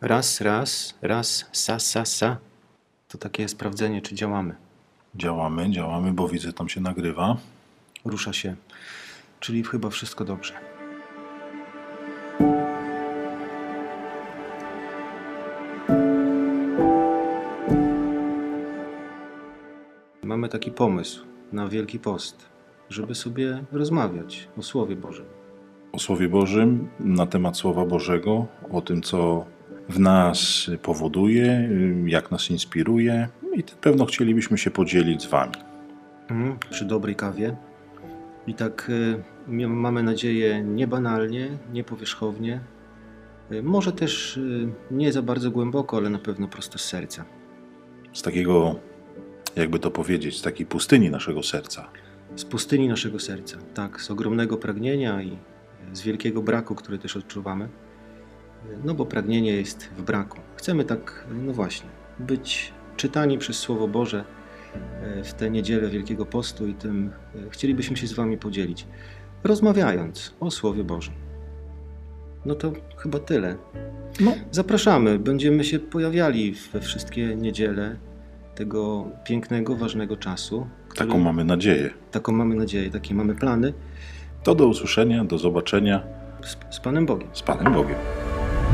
Raz, raz, raz, sa, sa, sa. To takie sprawdzenie, czy działamy. Działamy, działamy, bo widzę, tam się nagrywa. Rusza się. Czyli chyba wszystko dobrze. Mamy taki pomysł na Wielki Post, żeby sobie rozmawiać o Słowie Bożym. O Słowie Bożym, na temat Słowa Bożego, o tym, co w nas powoduje, jak nas inspiruje i pewno chcielibyśmy się podzielić z Wami. Mhm, przy dobrej kawie. I tak y, mamy nadzieję nie banalnie, nie powierzchownie, y, może też y, nie za bardzo głęboko, ale na pewno prosto z serca. Z takiego, jakby to powiedzieć, z takiej pustyni naszego serca. Z pustyni naszego serca, tak, z ogromnego pragnienia i z wielkiego braku, który też odczuwamy. No bo pragnienie jest w braku. Chcemy tak, no właśnie, być czytani przez Słowo Boże y, w tę niedzielę Wielkiego Postu i tym y, chcielibyśmy się z Wami podzielić, rozmawiając o Słowie Bożym. No to chyba tyle. No, Zapraszamy, będziemy się pojawiali we wszystkie niedziele tego pięknego, ważnego czasu. który- taką mamy nadzieję. Taką mamy nadzieję, takie mamy plany To do usłyszenia, do zobaczenia z, z Panem Bogiem. z Panem Bogiem.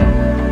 Bye.